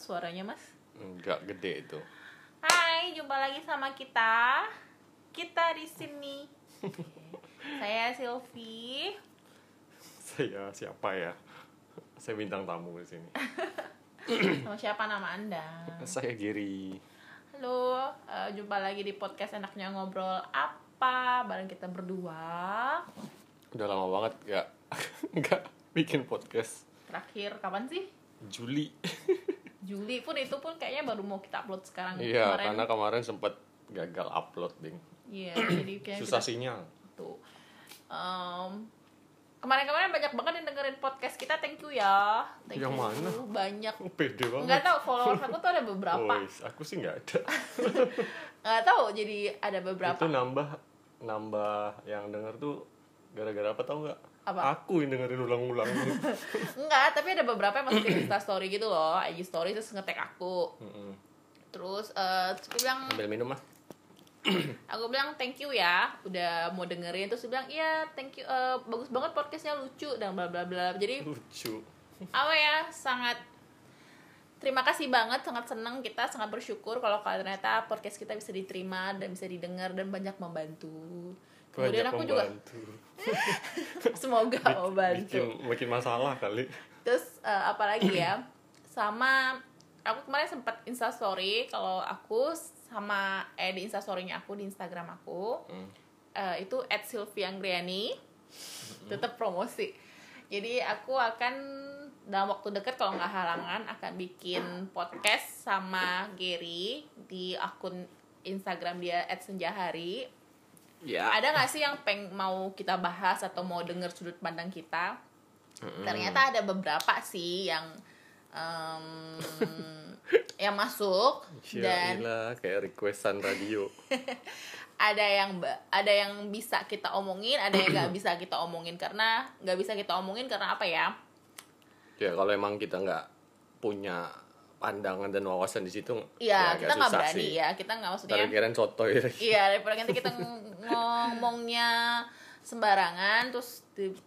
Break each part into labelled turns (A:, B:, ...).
A: suaranya mas
B: Enggak gede itu.
A: Hai jumpa lagi sama kita kita di sini saya Silvi
B: Saya siapa ya? Saya bintang tamu di sini.
A: sama siapa nama anda
B: Saya Giri.
A: halo eh, jumpa lagi di podcast enaknya ngobrol apa bareng kita berdua
B: Udah lama banget nggak nggak bikin podcast.
A: terakhir kapan sih
B: Juli.
A: Juli pun itu pun kayaknya baru mau kita upload sekarang
B: Iya, karena kemarin sempat gagal upload, ding.
A: iya jadi kayaknya
B: Susah
A: kita-
B: sinyal.
A: tuh Em, kemarin-kemarin banyak banget yang dengerin podcast kita thank you ya thank
B: Yang
A: you
B: mana?
A: banyak
B: Oh, pede banget.
A: nggak tahu followers aku tuh ada beberapa
B: Woi, aku sih nggak ada.
A: nggak tahu jadi ada beberapa
B: Itu nambah nambah yang denger tuh gara-gara apa tau nggak?
A: Apa?
B: Aku yang dengerin ulang-ulang.
A: Enggak, tapi ada beberapa yang masukin Insta story gitu loh, IG story terus nge-tag aku. Terus eh terus aku bilang
B: Ambil minum mah.
A: aku bilang thank you ya udah mau dengerin terus dia bilang iya thank you eh, bagus banget podcastnya lucu dan bla bla bla. Jadi
B: Lucu.
A: apa ya sangat terima kasih banget sangat senang kita sangat bersyukur kalau ternyata podcast kita bisa diterima dan bisa didengar dan banyak membantu. Kemudian
B: Banyak
A: aku juga semoga membantu.
B: bikin bikin masalah kali.
A: Terus eh, apa lagi ya? Sama aku kemarin sempat insta story kalau aku sama eh di insta storynya aku di instagram aku
B: Hmm.
A: eh, itu at Sylvianggriani tetap promosi. Jadi aku akan dalam waktu dekat kalau nggak halangan akan bikin podcast sama Gary di akun Instagram dia Senjahari
B: ya.
A: Ada nggak sih yang peng mau kita bahas atau mau denger sudut pandang kita? Ternyata ada beberapa sih yang em, yang masuk dan
B: dan kayak requestan radio.
A: Ada yang ada yang bisa kita omongin ada yang nggak bisa kita omongin karena nggak bisa kita omongin karena apa ya?
B: Ya kalau emang kita nggak punya pandangan dan wawasan di situ
A: Iya
B: agak
A: kita nggak berani
B: sih.
A: ya kita nggak maksudnya
B: Ntar kirain sotoy
A: Iya, daripada nanti kita ng- ngomongnya sembarangan terus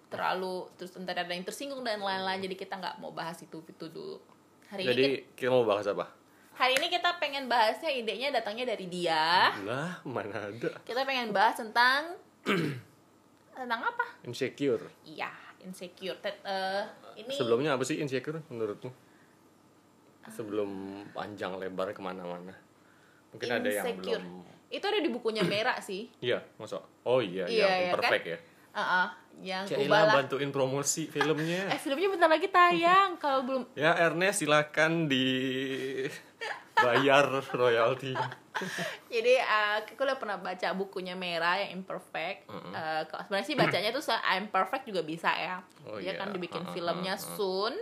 A: terlalu terus ntar ada yang tersinggung dan lain-lain jadi kita nggak mau bahas itu itu dulu. Hari
B: jadi
A: ini
B: kita mau bahas apa
A: kita, hari ini kita pengen bahasnya idenya datangnya dari dia.
B: lah mana ada
A: Kita pengen bahas tentang tentang apa?
B: insecure
A: Iya, insecure. Tet- eh, ini
B: sebelumnya apa sih insecure menurutmu sebelum panjang lebar ke mana-mana mungkin ada yang
A: Insecure.
B: belum
A: itu ada di bukunya Merah sih.
B: iya masa oh iya,
A: Iya,
B: yang
A: iya,
B: imperfect ya
A: Heeh, yang
B: Cailah bantuin promosi filmnya
A: Eh, filmnya bentar lagi tayang. Kalau belum
B: Ya Ernest silakan di bayar royalti.
A: Jadi uh, aku udah pernah baca bukunya Merah yang Imperfect. Uh, kalau sebenarnya sih bacanya tuh se- I'm Perfect juga bisa ya.
B: Oh
A: Dia
B: iya.
A: kan dibikin
B: Uh, uh,
A: filmnya
B: uh, uh.
A: soon.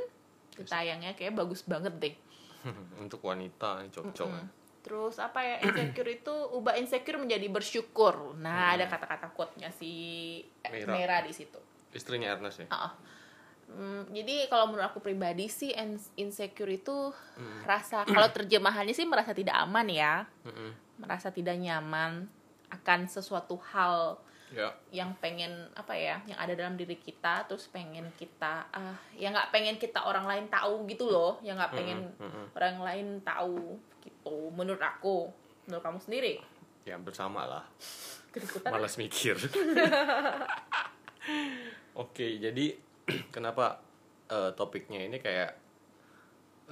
A: Ditayangnya kayak bagus banget deh.
B: Untuk wanita cocok.
A: Terus apa ya insecure itu ubah insecure menjadi bersyukur. Nah ada kata-kata quote-nya si
B: Merah.
A: Merah di situ.
B: Istrinya Ernest ya.
A: Ah, Hmm, jadi kalau menurut aku pribadi sih ins- insecure itu rasa kalau terjemahannya sih merasa tidak aman ya,
B: Mm-mm.
A: merasa tidak nyaman akan sesuatu hal
B: Ya.
A: yang pengen apa ya yang ada dalam diri kita terus pengen kita ah yang nggak pengen kita orang lain tahu gitu loh yang nggak pengen
B: mm-mm.
A: orang lain tahu gitu menurut aku menurut kamu sendiri
B: Ya bersama lah. Malas mikir. Oke, jadi kenapa eh, topiknya ini kayak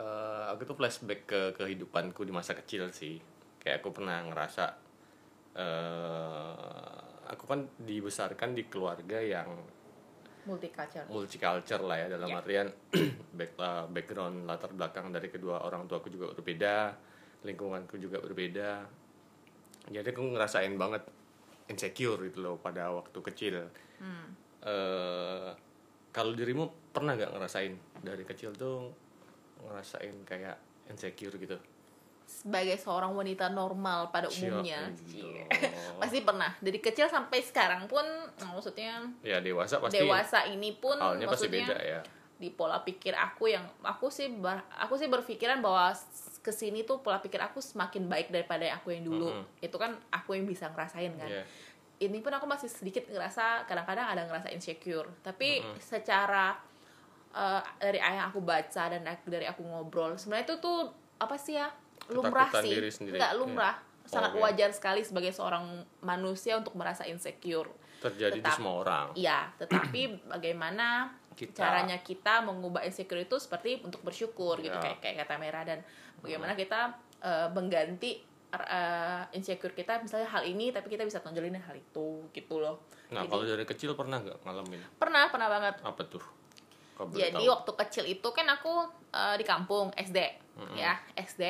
B: eh, aku tuh flashback ke kehidupanku di masa kecil sih. Kayak aku pernah ngerasa eh aku kan dibesarkan di keluarga yang
A: multicultural
B: multicultural lah ya dalam
A: Ya.
B: artian back, uh, background latar belakang dari kedua orang tuaku juga berbeda lingkunganku juga berbeda jadi aku ngerasain banget insecure gitu loh pada waktu kecil
A: hmm.
B: Eh, kalau dirimu pernah nggak ngerasain dari kecil tuh ngerasain kayak insecure gitu
A: sebagai seorang wanita normal pada
B: Ya
A: umumnya. pasti pernah. Dari kecil sampai sekarang pun nah, maksudnya
B: ya dewasa pasti
A: dewasa ini pun
B: halnya pasti beda ya.
A: di pola pikir aku yang aku sih ber- aku sih berpikiran bahwa ke sini tuh pola pikir aku semakin baik daripada yang aku yang dulu.
B: Mm-mm.
A: itu kan aku yang bisa ngerasain kan.
B: Iya.
A: ini pun aku masih sedikit ngerasa kadang-kadang ada ngerasa insecure. Tapi
B: Mm-mm.
A: secara eh, dari ayah aku baca dan dari aku ngobrol sebenarnya itu tuh apa sih ya lumrah sih
B: diri sendiri,
A: nggak
B: iya.
A: lumrah sangat
B: Oke.
A: wajar sekali sebagai seorang manusia untuk merasa insecure
B: terjadi di
A: Tetap.
B: semua orang
A: iya tetapi bagaimana
B: Kita.
A: caranya kita mengubah insecure itu seperti untuk bersyukur gitu
B: Ya.
A: kayak kayak kata Mera dan bagaimana kita eh, mengganti eh, insecure kita misalnya hal ini tapi kita bisa tonjolin hal itu gitu loh
B: nah
A: Jadi-
B: kalau dari kecil pernah nggak ngalamin
A: pernah pernah banget
B: apa tuh
A: Jadi
B: tahu.
A: waktu kecil itu kan aku eh, di kampung SD ya SD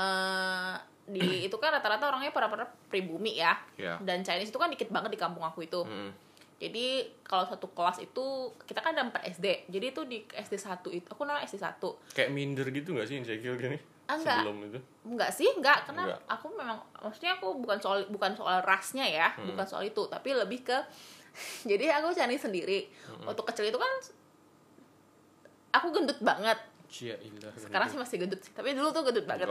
A: Eh, di itu kan rata-rata orangnya para para pribumi ya
B: Ya.
A: dan Chinese itu kan dikit banget di kampung aku itu
B: Mm-mm.
A: jadi kalau satu kelas itu kita kan ada 4 SD jadi itu di SD 1 itu aku namanya SD 1
B: kayak minder gitu nggak sih insecure gini
A: Ah, nggak.
B: sebelum itu
A: Enggak sih, enggak karena
B: Enggak.
A: aku memang maksudnya aku bukan soal bukan soal rasnya ya,
B: Hmm.
A: bukan soal itu, tapi lebih ke jadi aku Chinese sendiri.
B: Hmm.
A: Waktu kecil itu kan aku gendut banget.
B: Cia ilah
A: Sekarang sih masih gendut sih, tapi dulu tuh gendut banget.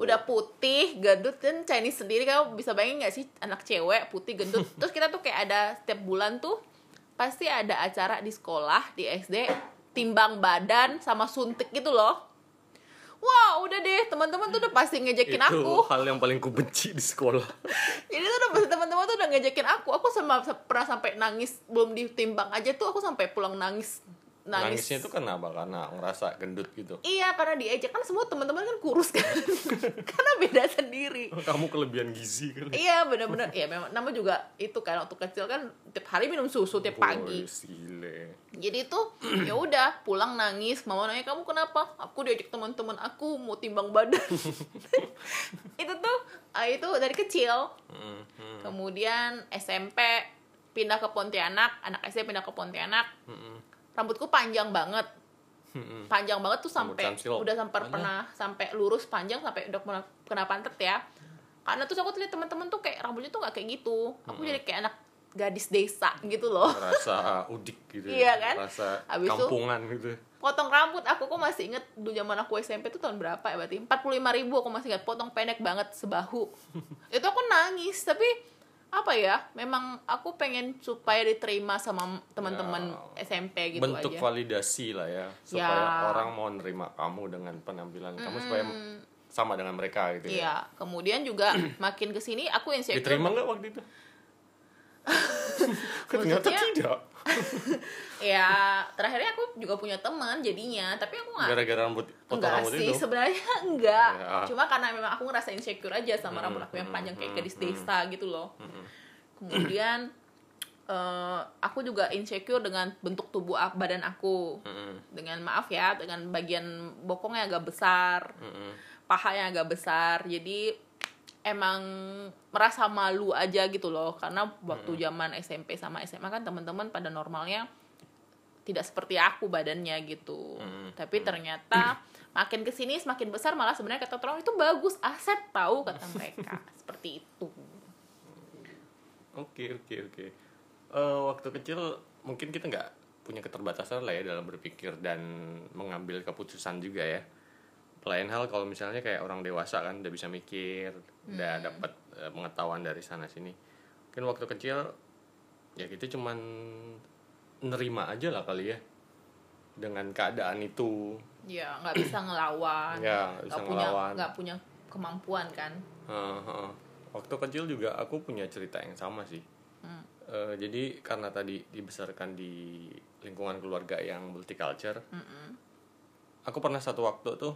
A: Udah putih, gendut dan Chinese sendiri kamu bisa bayangin nggak sih anak cewek putih gendut. Terus kita tuh kayak ada setiap bulan tuh pasti ada acara di sekolah di SD timbang badan sama suntik gitu loh. Wah, udah deh, teman-teman tuh udah pasti ngejekin
B: itu
A: aku.
B: hal yang paling kubenci di sekolah
A: Jadi tuh udah pasti teman-teman tuh udah ngejekin aku. Aku sama pernah sampai nangis belum ditimbang aja tuh aku sampai pulang nangis. Nangis.
B: nangisnya itu kenapa karena ngerasa gendut gitu
A: Iya, karena diejek kan semua teman-teman kan kurus kan. karena beda sendiri.
B: kamu kelebihan gizi kan
A: Iya benar-benar ya memang nama juga itu kan waktu kecil kan tiap hari minum susu tiap pagi.
B: Sile.
A: Jadi tuh ya udah pulang nangis, mama nanya kamu kenapa? Aku diajak teman-teman aku mau timbang badan. itu tuh ah, itu dari kecil.
B: Mm, mm,
A: Kemudian SMP pindah ke Pontianak, anak SD pindah ke Pontianak.
B: mm, mm,
A: Rambutku panjang banget.
B: mm, mm.
A: Panjang banget tuh sampai udah sampai pernah sampai lurus panjang sampai udah kena, kena pantat ya. Karena terus aku tuh lihat teman-teman tuh kayak rambutnya tuh nggak kayak gitu. Aku jadi kayak anak gadis desa gitu loh.
B: Rasa udik gitu
A: Iya kan?
B: Rasa
A: Habis itu-
B: kampungan gitu
A: potong rambut aku kok masih inget dulu zaman aku SMP tuh tahun berapa ya berarti 45 ribu aku masih ingat potong pendek banget sebahu itu aku nangis tapi apa ya memang aku pengen supaya diterima sama teman-teman
B: Ya,
A: SMP gitu
B: Bentuk
A: aja.
B: validasi lah ya Supaya
A: Ya.
B: orang mau nerima kamu dengan penampilan kamu Supaya sama dengan mereka gitu ya.
A: Iya kemudian juga makin ke sini aku insecure.
B: Diterima nggak waktu itu? Ternyata tidak
A: ya terakhirnya aku juga punya teman jadinya tapi aku nggak
B: Gara-gara rambut potong
A: enggak
B: rambut
A: sih
B: itu
A: sebenarnya enggak
B: Ya.
A: cuma karena memang aku ngerasa insecure aja sama
B: Hmm,
A: rambut aku yang
B: hmm,
A: panjang kayak
B: hmm,
A: gadis
B: hmm.
A: desa gitu loh
B: Mm-mm.
A: kemudian eh, aku juga insecure dengan bentuk tubuh badan aku
B: Mm-mm.
A: dengan maaf ya dengan bagian bokongnya agak besar
B: Mm-mm.
A: pahanya agak besar jadi emang merasa malu aja gitu loh karena waktu zaman SMP sama SMA kan teman-teman pada normalnya tidak seperti aku badannya gitu
B: Mm.
A: tapi ternyata makin ke sini semakin besar malah sebenarnya kata orang itu bagus aset tahu kata mereka seperti itu
B: Oke oke oke. Eh, waktu kecil mungkin kita nggak punya keterbatasan lah ya dalam berpikir dan mengambil keputusan juga ya. Lain hal kalau misalnya kayak orang dewasa kan udah bisa mikir, udah dapat eh, pengetahuan dari sana sini. Mungkin waktu kecil ya kita cuman nerima aja lah kali ya dengan keadaan itu.
A: ya nggak bisa ngelawan
B: Ya, nggak bisa
A: punya
B: ngelawan.
A: nggak punya kemampuan kan
B: Heeh. Waktu kecil juga aku punya cerita yang sama sih.
A: Hmm.
B: Eh, jadi karena tadi dibesarkan di lingkungan keluarga yang multiculture,
A: Mm-mm.
B: aku pernah satu waktu tuh,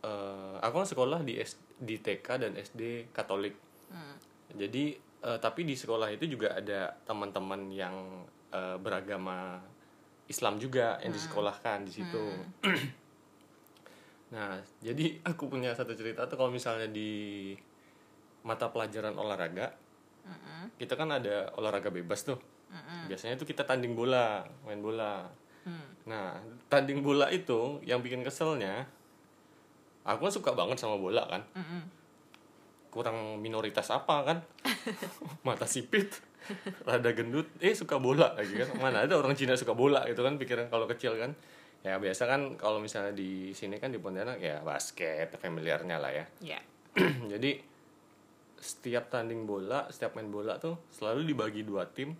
B: eh, aku kan sekolah di S- di TK dan SD Katolik.
A: Hmm.
B: Jadi eh, tapi di sekolah itu juga ada teman-teman yang eh, beragama Islam juga yang disekolahkan di situ. nah, jadi aku punya satu cerita tuh kalau misalnya di mata pelajaran olahraga,
A: Mm-mm.
B: kita kan ada olahraga bebas tuh.
A: Mm-mm.
B: Biasanya tuh kita tanding bola, main bola.
A: Hmm.
B: Nah, tanding bola itu yang bikin keselnya, aku kan suka banget sama bola kan.
A: Mm-mm.
B: Kurang minoritas apa kan? Mata sipit, rada gendut, eh suka bola lagi kan. Mana ada orang Cina suka bola gitu kan pikiran kalau kecil kan. Ya biasa kan kalau misalnya di sini kan di Pontianak ya basket, familiarnya lah ya.
A: ya
B: Jadi setiap tanding bola, setiap main bola tuh selalu dibagi dua tim.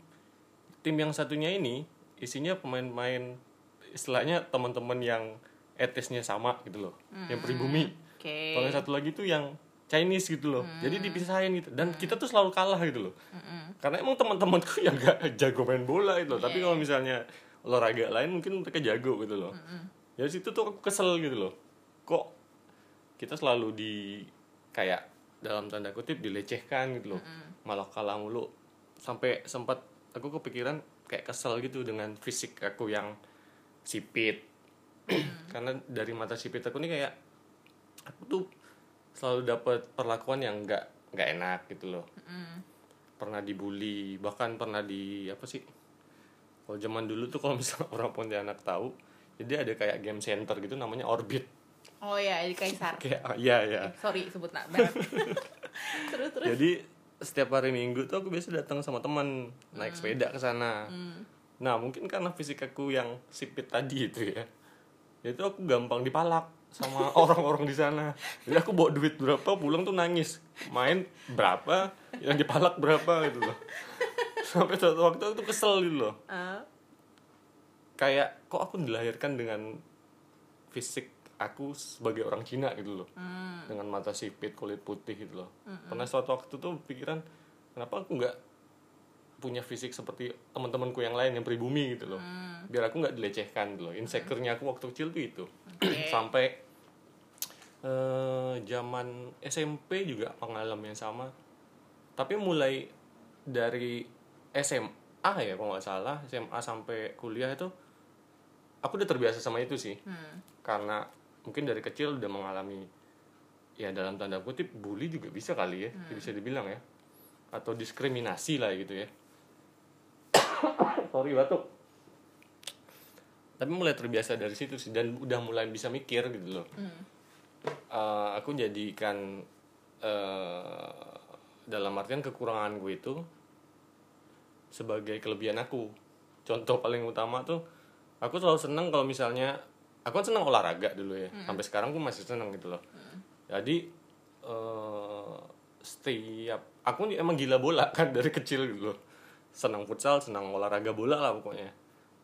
B: Tim yang satunya ini isinya pemain-pemain istilahnya teman-teman yang etnisnya sama gitu loh, yang pribumi.
A: Oke.
B: kalau yang satu lagi tuh yang Chinese gitu loh.
A: Hmm.
B: jadi dipisahin gitu. Dan kita tuh selalu kalah gitu loh. Karena emang teman-temanku yang gak jago main bola itu loh. Tapi
A: Iya,
B: kalau misalnya olahraga lain mungkin mereka jago gitu loh. Dari situ tuh aku kesel gitu loh. Kok kita selalu di kayak dalam tanda kutip dilecehkan gitu loh. Malah kalah mulu. Sampai sempat aku kepikiran kayak kesel gitu dengan fisik aku yang sipit. Karena dari mata sipit aku nih kayak aku tuh selalu dapat perlakuan yang nggak nggak enak gitu loh. Pernah dibully bahkan pernah di apa sih kalau zaman dulu tuh kalau misalnya orang Pontianak tahu jadi ada kayak game center gitu namanya Orbit.
A: Oh ya, di Kaisar.
B: kayak ah, iya. Ya
A: Eh, sorry sebut nak terus terus.
B: jadi setiap hari minggu tuh aku biasa datang sama teman naik sepeda ke sana. Nah mungkin karena fisik aku yang sipit tadi itu ya itu aku gampang dipalak sama orang-orang di sana. Jadi aku bawa duit berapa pulang tuh nangis. Main berapa yang dipalak berapa gitu loh. Sampai suatu waktu aku tuh kesel gitu loh.
A: Ah,
B: kayak kok aku dilahirkan dengan fisik aku sebagai orang Cina gitu loh. Dengan mata sipit kulit putih gitu loh. Pernah suatu waktu tuh pikiran kenapa aku nggak punya fisik seperti teman-temanku yang lain yang pribumi gitu loh. Biar aku nggak dilecehkan gitu loh. Insecure-nya aku waktu kecil tuh itu. Sampai eh, zaman SMP juga pengalaman yang sama. Tapi mulai dari SMA ya kalau nggak salah. SMA sampai kuliah itu aku udah terbiasa sama itu sih.
A: Hmm.
B: karena mungkin dari kecil udah mengalami ya dalam tanda kutip bully juga bisa kali ya bisa dibilang ya. Atau diskriminasi lah gitu ya sorry batuk. Tapi mulai terbiasa dari situ sih dan udah mulai bisa mikir gitu loh. Eh, aku jadikan eh, dalam artian kekurangan gue itu sebagai kelebihan aku. Contoh paling utama tuh aku selalu seneng kalau misalnya aku kan seneng olahraga dulu ya. Sampai sekarang aku masih seneng gitu loh. Jadi eh, setiap aku emang gila bola kan dari kecil gitu loh senang futsal senang olahraga bola lah pokoknya.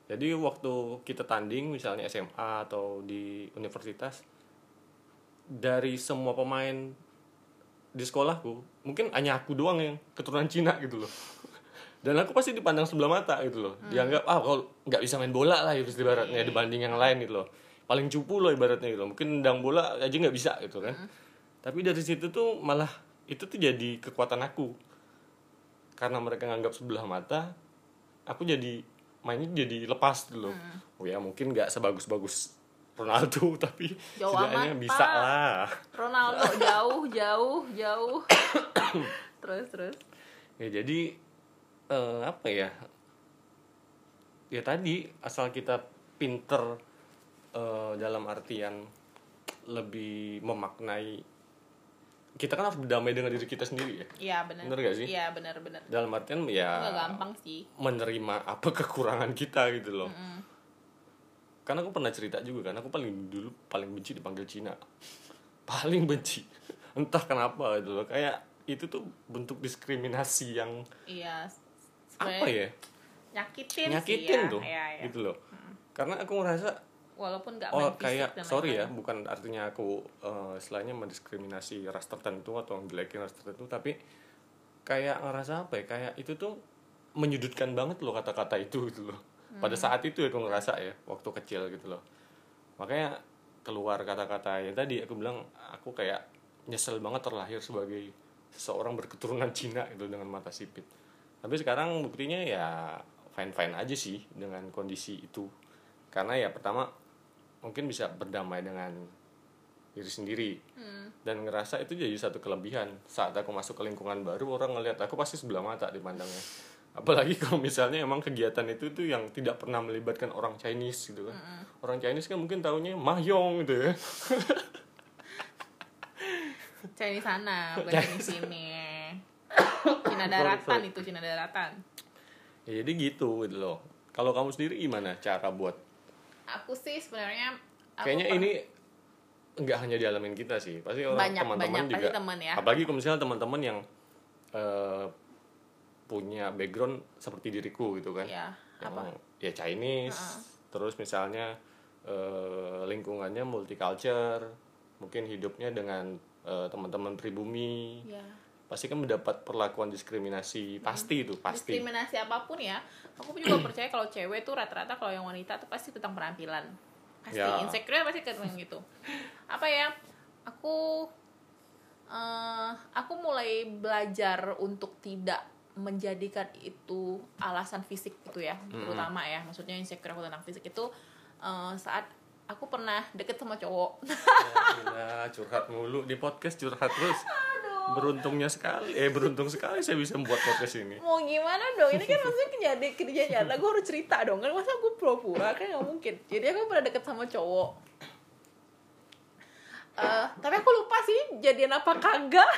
B: Jadi waktu kita tanding misalnya SMA atau di universitas dari semua pemain di sekolahku mungkin hanya aku doang yang keturunan Cina gitu loh. Dan aku pasti dipandang sebelah mata gitu loh. Dianggap ah kalau nggak bisa main bola lah itu ibaratnya dibanding yang lain gitu loh. Paling cupu loh ibaratnya gitu loh. Mungkin nendang bola aja nggak bisa gitu kan. Tapi dari situ tuh malah itu tuh jadi kekuatan aku karena mereka nganggap sebelah mata aku jadi mainnya jadi lepas gitu loh oh ya mungkin nggak sebagus-bagus Ronaldo tapi
A: Jauh
B: setidaknya
A: amat,
B: bisa
A: Pak.
B: lah
A: Ronaldo jauh jauh jauh. terus terus.
B: ya jadi eh, apa ya ya tadi asal kita pinter eh, dalam artian lebih memaknai kita kan harus berdamai dengan diri kita sendiri ya
A: Iya benar.
B: Bener gak sih?
A: Iya benar benar.
B: dalam artian ya
A: Nggak gampang sih.
B: menerima apa kekurangan kita gitu loh karena aku pernah cerita juga kan aku paling dulu paling benci dipanggil Cina paling benci entah kenapa gitu loh kayak itu tuh bentuk diskriminasi yang
A: Iya.
B: apa ya
A: Nyakitin,
B: nyakitin
A: sih ya.
B: tuh
A: Iya, iya.
B: gitu loh karena aku ngerasa
A: Walaupun nggak
B: oh
A: main fisik
B: kayak
A: dan
B: sorry ya bukan artinya aku eh, istilahnya mendiskriminasi ras tertentu atau ngejelekin ras tertentu tapi kayak ngerasa apa ya kayak itu tuh menyudutkan banget loh kata-kata itu gitu loh. Pada saat itu ya aku ngerasa ya waktu kecil gitu loh. Makanya keluar kata-kata yang tadi aku bilang aku kayak nyesel banget terlahir sebagai seseorang berketurunan Cina gitu dengan mata sipit. Tapi sekarang buktinya ya fine fine aja sih dengan kondisi itu. Karena ya pertama mungkin bisa berdamai dengan diri sendiri. Dan ngerasa itu jadi satu kelebihan. Saat aku masuk ke lingkungan baru orang ngelihat aku pasti sebelah mata dipandangnya. Apalagi kalau misalnya emang kegiatan itu tuh yang tidak pernah melibatkan orang Chinese gitu kan. Orang Chinese kan mungkin taunya mahyong gitu ya.
A: Chinese sana, bukan Chinese. Sini. Cina daratan itu Cina daratan.
B: ya jadi gitu gitu loh. Kalau kamu sendiri gimana cara buat
A: Aku sih sebenarnya
B: kayaknya
A: per-
B: ini nggak hanya dialamin kita sih. Pasti orang
A: Banyak,
B: teman-teman
A: banyak,
B: juga.
A: pasti teman ya.
B: apalagi kalau misalnya teman-teman yang eh, punya background seperti diriku gitu kan.
A: Ya apa?
B: ya Chinese terus misalnya eh, lingkungannya multicultural mungkin hidupnya dengan eh, teman-teman pribumi.
A: Ya
B: pasti kan mendapat perlakuan diskriminasi pasti itu pasti.
A: Diskriminasi apa pun ya aku juga percaya kalau cewek tuh rata-rata kalau yang wanita tuh pasti tentang penampilan. Pasti
B: Ya.
A: insecure pasti tentang gitu. Apa ya aku eh, aku mulai belajar untuk tidak menjadikan itu alasan fisik gitu ya terutama ya maksudnya insecure aku tentang fisik itu eh, saat aku pernah deket sama cowok.
B: Ya, gila, curhat mulu. Di podcast curhat terus beruntungnya sekali. Eh beruntung sekali saya bisa membuat podcast ini.
A: Mau gimana dong? Ini kan maksudnya kejadian kerja nyata. Gue harus cerita dong. Kan masa gue pura-pura? Kan nggak mungkin. Jadi aku pernah deket sama cowok. Eh, tapi aku lupa sih jadian apa kagak.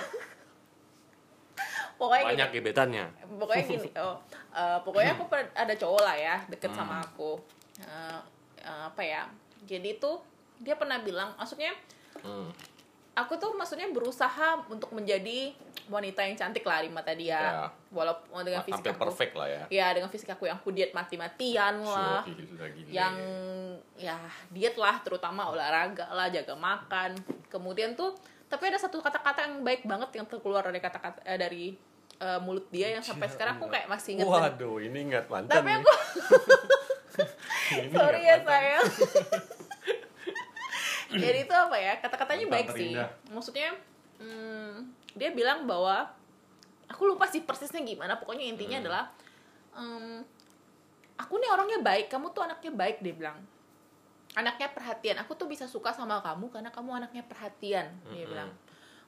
A: Pokoknya gini,
B: banyak gebetannya.
A: Pokoknya gini oh. Eh, pokoknya aku pernah ada cowok lah ya deket sama aku. Eh, eh, apa ya? Jadi tuh dia pernah bilang maksudnya
B: Hmm.
A: Aku tuh maksudnya berusaha untuk menjadi wanita yang cantik lah di mata dia
B: Ya.
A: walaupun dengan fisik aku
B: perfect lah ya.
A: Ya dengan fisik aku yang aku diet mati-matian lah.
B: gila, gila.
A: yang ya diet lah terutama olahraga lah jaga makan. Kemudian tuh tapi ada satu kata-kata yang baik banget yang terkeluar dari kata-kata eh, dari eh, mulut dia yang sampai sekarang aku kayak masih inget dan-
B: waduh ini ingat mantan
A: tapi aku sorry
B: ingat
A: ya sayang jadi itu apa ya? Kata-katanya baik sih.
B: Terindah.
A: maksudnya hmm, dia bilang bahwa aku lupa sih persisnya gimana pokoknya intinya
B: Hmm.
A: adalah em, aku nih orangnya baik kamu tuh anaknya baik dia bilang. Anaknya perhatian aku tuh bisa suka sama kamu karena kamu anaknya perhatian dia
B: Mm-mm.
A: bilang.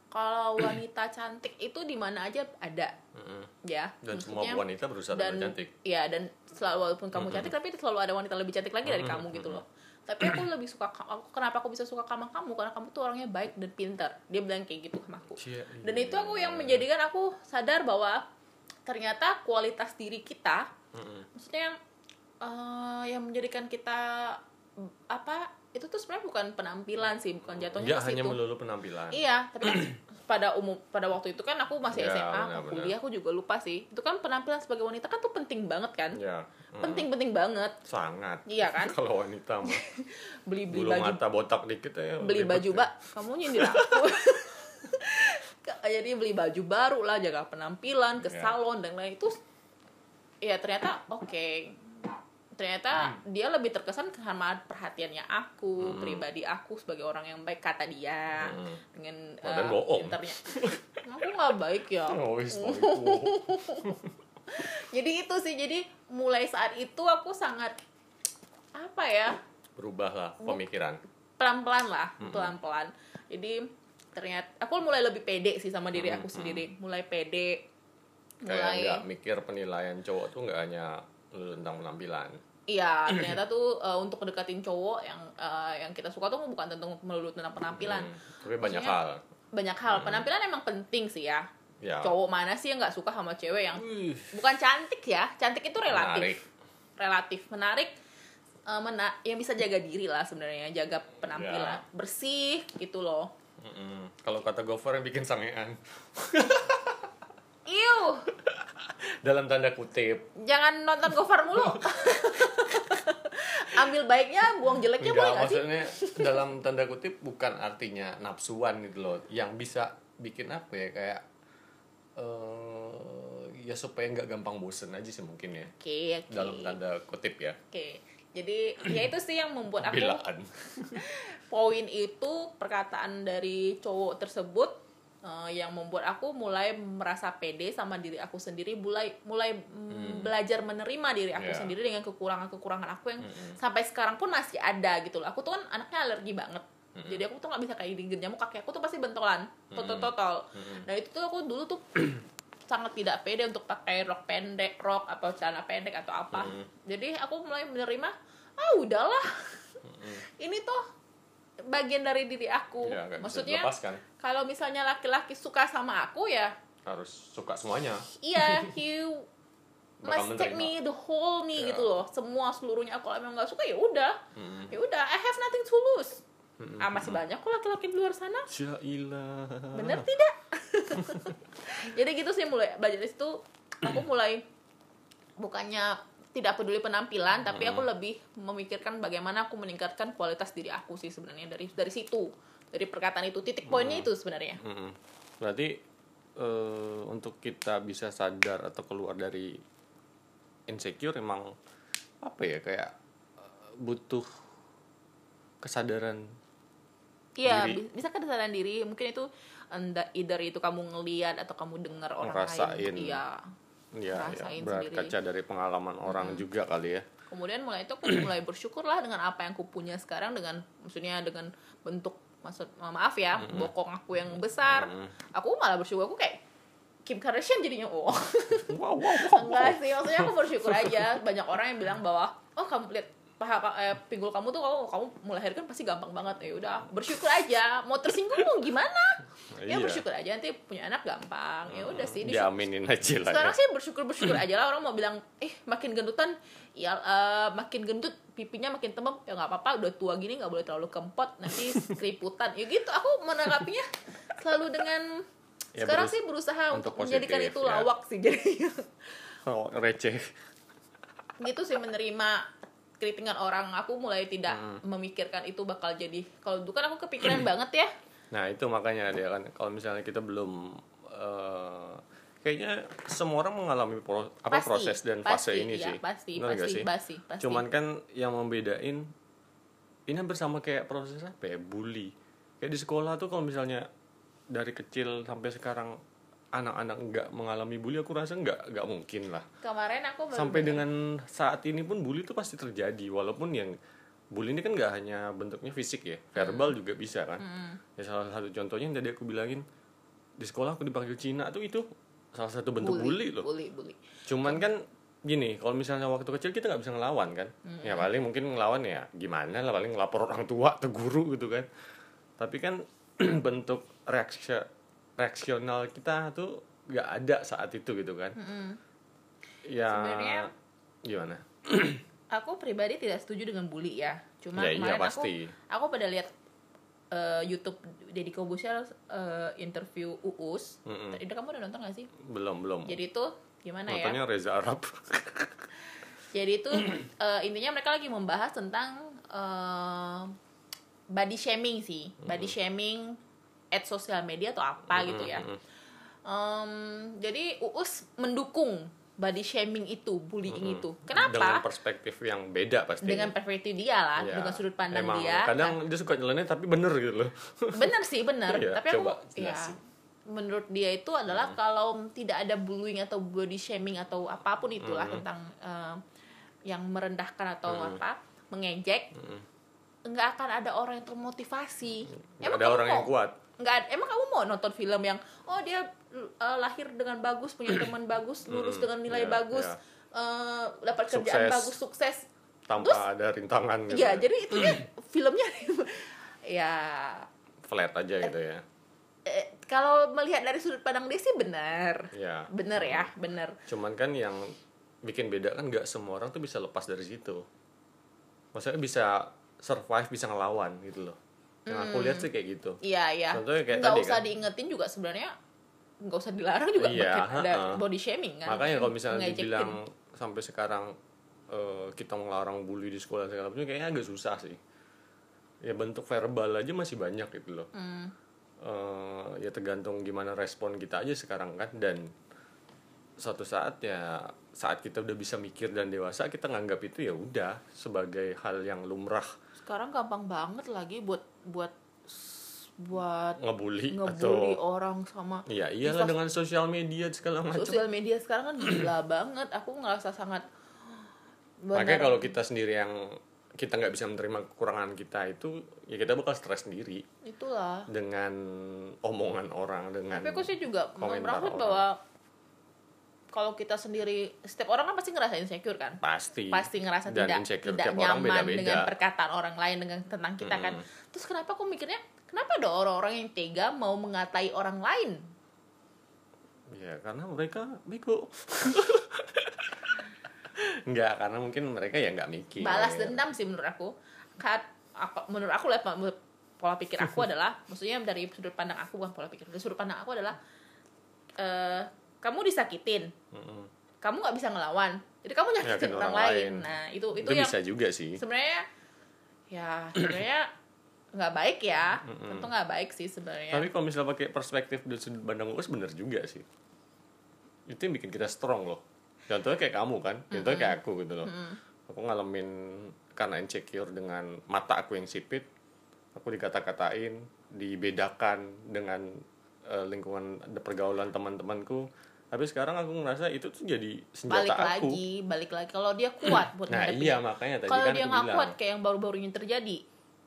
A: Kalau wanita cantik itu di mana aja ada
B: Mm-mm.
A: ya.
B: Dan semua wanita berusaha
A: dan
B: cantik.
A: ya dan selalu walaupun kamu cantik tapi selalu ada wanita lebih cantik lagi dari
B: Mm-mm,
A: kamu gitu loh tapi aku lebih suka ka- aku kenapa aku bisa suka sama kamu? Karena kamu tuh orangnya baik dan pintar. Dia bilang kayak gitu sama aku.
B: Cia,
A: dan
B: iya.
A: itu aku yang menjadikan aku sadar bahwa ternyata kualitas diri kita
B: Mm-mm.
A: maksudnya yang eh, yang menjadikan kita apa itu tuh sebenarnya bukan penampilan sih bukan jatuhnya
B: Nggak
A: ke
B: hanya melulu penampilan.
A: Iya, tapi kan pada umum pada waktu itu kan aku masih
B: Ya,
A: SMA, aku
B: benar-benar.
A: kuliah aku juga lupa sih. Itu kan penampilan sebagai wanita kan tuh penting banget kan?
B: ya Mm.
A: Penting-penting banget.
B: sangat
A: Iya kan?
B: kalau wanita mah
A: Beli-beli
B: bulu
A: baju
B: mata botak dikit ya
A: beli baju,
B: ya.
A: Mbak. Kamu nyindir aku. Jadi beli baju baru lah, jaga penampilan, ke
B: Ya.
A: salon dan lain itu ya ternyata oke. Ternyata
B: Hmm.
A: dia lebih terkesan sama perhatiannya aku, pribadi aku sebagai orang yang baik kata dia.
B: Hmm.
A: dengan
B: dan bohong.
A: pinternya. aku nggak baik ya.
B: Oh,
A: jadi itu sih. Jadi mulai saat itu aku sangat apa ya?
B: Berubahlah pemikiran.
A: pelan pelan lah pelan pelan jadi ternyata aku mulai lebih pede sih sama diri aku sendiri. Mulai pede.
B: Kayak
A: mulai
B: nggak mikir penilaian cowok tuh nggak hanya tentang penampilan
A: iya ternyata tuh eh, untuk deketin cowok yang eh, yang kita suka tuh bukan tentang melulu tentang penampilan.
B: Hmm, tapi banyak
A: Maksudnya-
B: hal.
A: banyak hal. Penampilan emang penting sih ya.
B: Ya.
A: Cowok mana sih yang nggak suka sama cewek yang bukan cantik ya? Cantik itu relatif.
B: Menarik.
A: Relatif. Menarik eh, mena yang bisa jaga diri lah sebenarnya jaga penampilan.
B: Ya.
A: bersih gitu loh.
B: Mm-mm. kalau kata Gofar yang bikin sangean
A: Iu,
B: dalam tanda kutip
A: jangan nonton Gofar mulu. Ambil baiknya, buang jeleknya boleh
B: Enggak,
A: gak sih?
B: maksudnya dalam tanda kutip bukan artinya nafsuan gitu loh yang bisa bikin apa ya kayak eh ya supaya nggak gampang bosen aja sih mungkin ya
A: Oke, oke.
B: dalam tanda kutip ya
A: Oke. Jadi ya itu sih yang membuat aku poin itu perkataan dari cowok tersebut eh, yang membuat aku mulai merasa pede sama diri aku sendiri mulai mulai mm, belajar menerima diri aku
B: Yeah.
A: sendiri dengan kekurangan-kekurangan aku yang sampai sekarang pun masih ada gitu loh. Aku tuh kan anaknya alergi banget. Jadi aku tuh nggak bisa kayak digigit nyamuk kaki aku tuh pasti bentolan total total nah itu tuh aku dulu tuh sangat tidak pede untuk pakai rok pendek rok atau celana pendek atau apa. Jadi aku mulai menerima ah udahlah. Ini tuh bagian dari diri aku.
B: Ya
A: maksudnya kalau misalnya laki-laki suka sama aku ya
B: harus suka semuanya.
A: Iya he must take me the whole me
B: Ya.
A: gitu loh. Semua seluruhnya aku emang nggak suka ya udah.
B: Mm-mm.
A: ya udah I have nothing to lose. Ah masih banyak kok laki-laki di luar sana.
B: Syailah.
A: Bener tidak? Jadi gitu sih mulai belajar situ aku mulai bukannya tidak peduli penampilan tapi aku lebih memikirkan bagaimana aku meningkatkan kualitas diri aku sih sebenarnya dari dari situ dari perkataan itu titik poinnya itu sebenarnya
B: Mm-mm. Berarti eh, untuk kita bisa sadar atau keluar dari insecure emang apa ya kayak eh, butuh kesadaran
A: Iya, bisa kesadaran diri. Mungkin itu either itu kamu ngeliat atau kamu dengar orang
B: Ngerasain.
A: lain. Iya.
B: Ya, ya
A: Ngerasain
B: berkaca dari pengalaman orang juga kali ya.
A: Kemudian mulai itu aku mulai bersyukur lah dengan apa yang aku punya sekarang dengan maksudnya dengan bentuk maksud maaf ya bokong aku yang besar. Aku malah bersyukur aku kayak Kim Kardashian jadinya oh.
B: Wow, wow, wow.
A: Enggak sih, maksudnya aku bersyukur aja. Banyak orang yang bilang bahwa oh kamu lihat paha eh, pinggul kamu tuh kamu kamu melahirkan pasti gampang banget. Ya udah bersyukur aja. Mau tersinggung mau gimana? Ya
B: Iya.
A: bersyukur aja. Nanti punya anak gampang. Ya udah sih
B: Diaminin aja lah.
A: sekarang sih bersyukur bersyukur aja lah. Orang mau bilang eh makin gendutan ya eh, makin gendut pipinya makin tembem ya nggak apa-apa udah tua gini nggak boleh terlalu kempot nanti keriputan. Ya gitu aku menanggapinya selalu dengan
B: Ya,
A: sekarang sih berusaha untuk,
B: untuk
A: menjadikan itu
B: ya.
A: lawak sih jadi
B: Oh, receh.
A: gitu sih menerima kritikan orang aku mulai tidak
B: Hmm.
A: memikirkan itu bakal jadi kalau dulu kan aku kepikiran banget ya
B: Nah itu makanya dia kan kalau misalnya kita belum eh, kayaknya semua orang mengalami pro- apa
A: Pasti,
B: proses dan fase
A: pasti,
B: ini
A: iya,
B: sih.
A: pasti,
B: Benar
A: pasti,
B: sih?
A: pasti, pasti.
B: Cuman kan yang membedain ini hampir sama kayak proses apa ya bully. Kayak di sekolah tuh kalau misalnya dari kecil sampai sekarang anak-anak nggak mengalami bully aku rasa nggak nggak mungkin lah.
A: kemarin aku baru
B: Sampai dengan saat ini pun bully itu pasti terjadi walaupun yang bully ini kan nggak hanya bentuknya fisik ya, verbal juga bisa kan. Ya salah satu contohnya yang tadi aku bilangin di sekolah aku dipanggil Cina tuh itu salah satu bentuk bully, loh.
A: bully bully
B: Cuman kan gini, kalau misalnya waktu kecil kita nggak bisa ngelawan kan, ya paling mungkin ngelawan ya gimana lah paling ngelapor orang tua atau guru gitu kan. Tapi kan bentuk reaksi reaksional kita tuh nggak ada saat itu gitu kan. Ya
A: Sebenarnya-
B: gimana?
A: aku pribadi tidak setuju dengan bully ya cuma
B: Ya, iya,
A: kemarin
B: pasti.
A: aku aku pada lihat eh, YouTube Deddy Kobusier eh, interview Uus
B: Mm-mm.
A: itu kamu udah nonton gak sih
B: Belum belum.
A: jadi itu gimana ya
B: Nontonnya Reza Arab.
A: jadi itu eh, intinya mereka lagi membahas tentang eh, body shaming sih body shaming at sosial media atau apa gitu ya. Em, jadi Uus mendukung body shaming itu bullying itu.
B: Dengan
A: kenapa
B: perspektif yang beda pasti.
A: dengan perspektif dia lah
B: Ya,
A: dengan sudut pandang
B: emang
A: dia.
B: Kadang dia suka nyeleneh tapi bener gitu loh.
A: bener sih bener.
B: Iya,
A: tapi aku ya menurut dia itu adalah kalau tidak ada bullying atau body shaming atau apa pun itulah
B: Hmm.
A: tentang eh, yang merendahkan atau apa mengejek nggak akan ada orang yang termotivasi.
B: Nggak
A: emang
B: ada orang
A: mau
B: yang kuat.
A: Nggak emang kamu mau nonton film yang oh dia eh, lahir dengan bagus punya teman bagus lulus dengan nilai
B: iya,
A: bagus
B: iya.
A: eh, dapat kerjaan
B: Sukses.
A: bagus sukses
B: Tanpa
A: Terus-
B: ada rintangan gitu.
A: ya jadi itu dia filmnya ya
B: Flat aja gitu ya.
A: eh, kalau melihat dari sudut pandang dia sih benar
B: Ya.
A: benar ya benar
B: Cuman kan yang bikin beda kan nggak semua orang tuh bisa lepas dari situ. Maksudnya bisa survive, bisa ngelawan gitu loh. Yang aku lihat sih kayak gitu.
A: iya iya
B: Contohnya kayak
A: nggak
B: tadi
A: usah
B: kan.
A: diingetin juga sebenarnya nggak usah dilarang juga
B: Iya,
A: ada body shaming kan
B: Makanya kalau misalnya
A: Ngejekin.
B: dibilang sampai sekarang eh, kita melarang bully di sekolah segala macam kayaknya agak susah sih. Ya bentuk verbal aja masih banyak gitu loh.
A: Hmm.
B: Eh, ya tergantung gimana respon kita aja sekarang kan dan suatu saat ya saat kita udah bisa mikir dan dewasa kita nganggap itu ya udah sebagai hal yang lumrah
A: sekarang gampang banget lagi buat buat buat
B: ngebully
A: ngebully
B: atau
A: orang sama
B: ya iyalah dengan sosial media segala macam.
A: Sosial media sekarang kan gila banget. Aku ngerasa sangat
B: makanya kalau kita sendiri yang kita nggak bisa menerima kekurangan kita itu ya kita bakal stres sendiri.
A: Itulah.
B: Dengan omongan orang dengan
A: tapi aku sih juga merasa
B: orang.
A: bahwa kalau kita sendiri setiap orang kan pasti ngerasa insecure kan?
B: Pasti.
A: Pasti ngerasa
B: Dan
A: tidak
B: insecure
A: tidak nyaman
B: beda-beda.
A: dengan perkataan orang lain dengan tentang kita kan. Terus kenapa aku mikirnya kenapa ada orang-orang yang tega mau mengatai orang lain?
B: Ya karena mereka bego. Nggak karena mungkin mereka ya nggak mikir.
A: Balas dendam sih menurut aku. Kat, aku menurut aku lah pola pikir aku adalah maksudnya dari sudut pandang aku bukan pola pikir dari sudut pandang aku adalah eh kamu disakitin
B: Mm-mm.
A: kamu nggak bisa ngelawan jadi kamu nyakitin orang,
B: orang
A: lain.
B: lain.
A: nah itu itu,
B: itu
A: yang
B: bisa juga sih
A: sebenarnya ya sebenarnya nggak baik ya tentu nggak baik sih sebenarnya
B: Tapi kalau misalnya pakai perspektif dari sudut pandang luas bener juga sih. Itu yang bikin kita strong loh. Contohnya kayak kamu kan, contohnya kayak aku gitu loh. Aku ngalamin karena insecure dengan mata aku yang sipit, aku dikata-katain, dibedakan dengan eh, lingkungan pergaulan teman-temanku. Tapi sekarang aku ngerasa itu tuh jadi senjata
A: balik
B: aku.
A: lagi balik lagi kalau dia kuat buat
B: Nah iya makanya tadi
A: kalau
B: kan
A: dia nggak kuat kayak yang baru-baru ini terjadi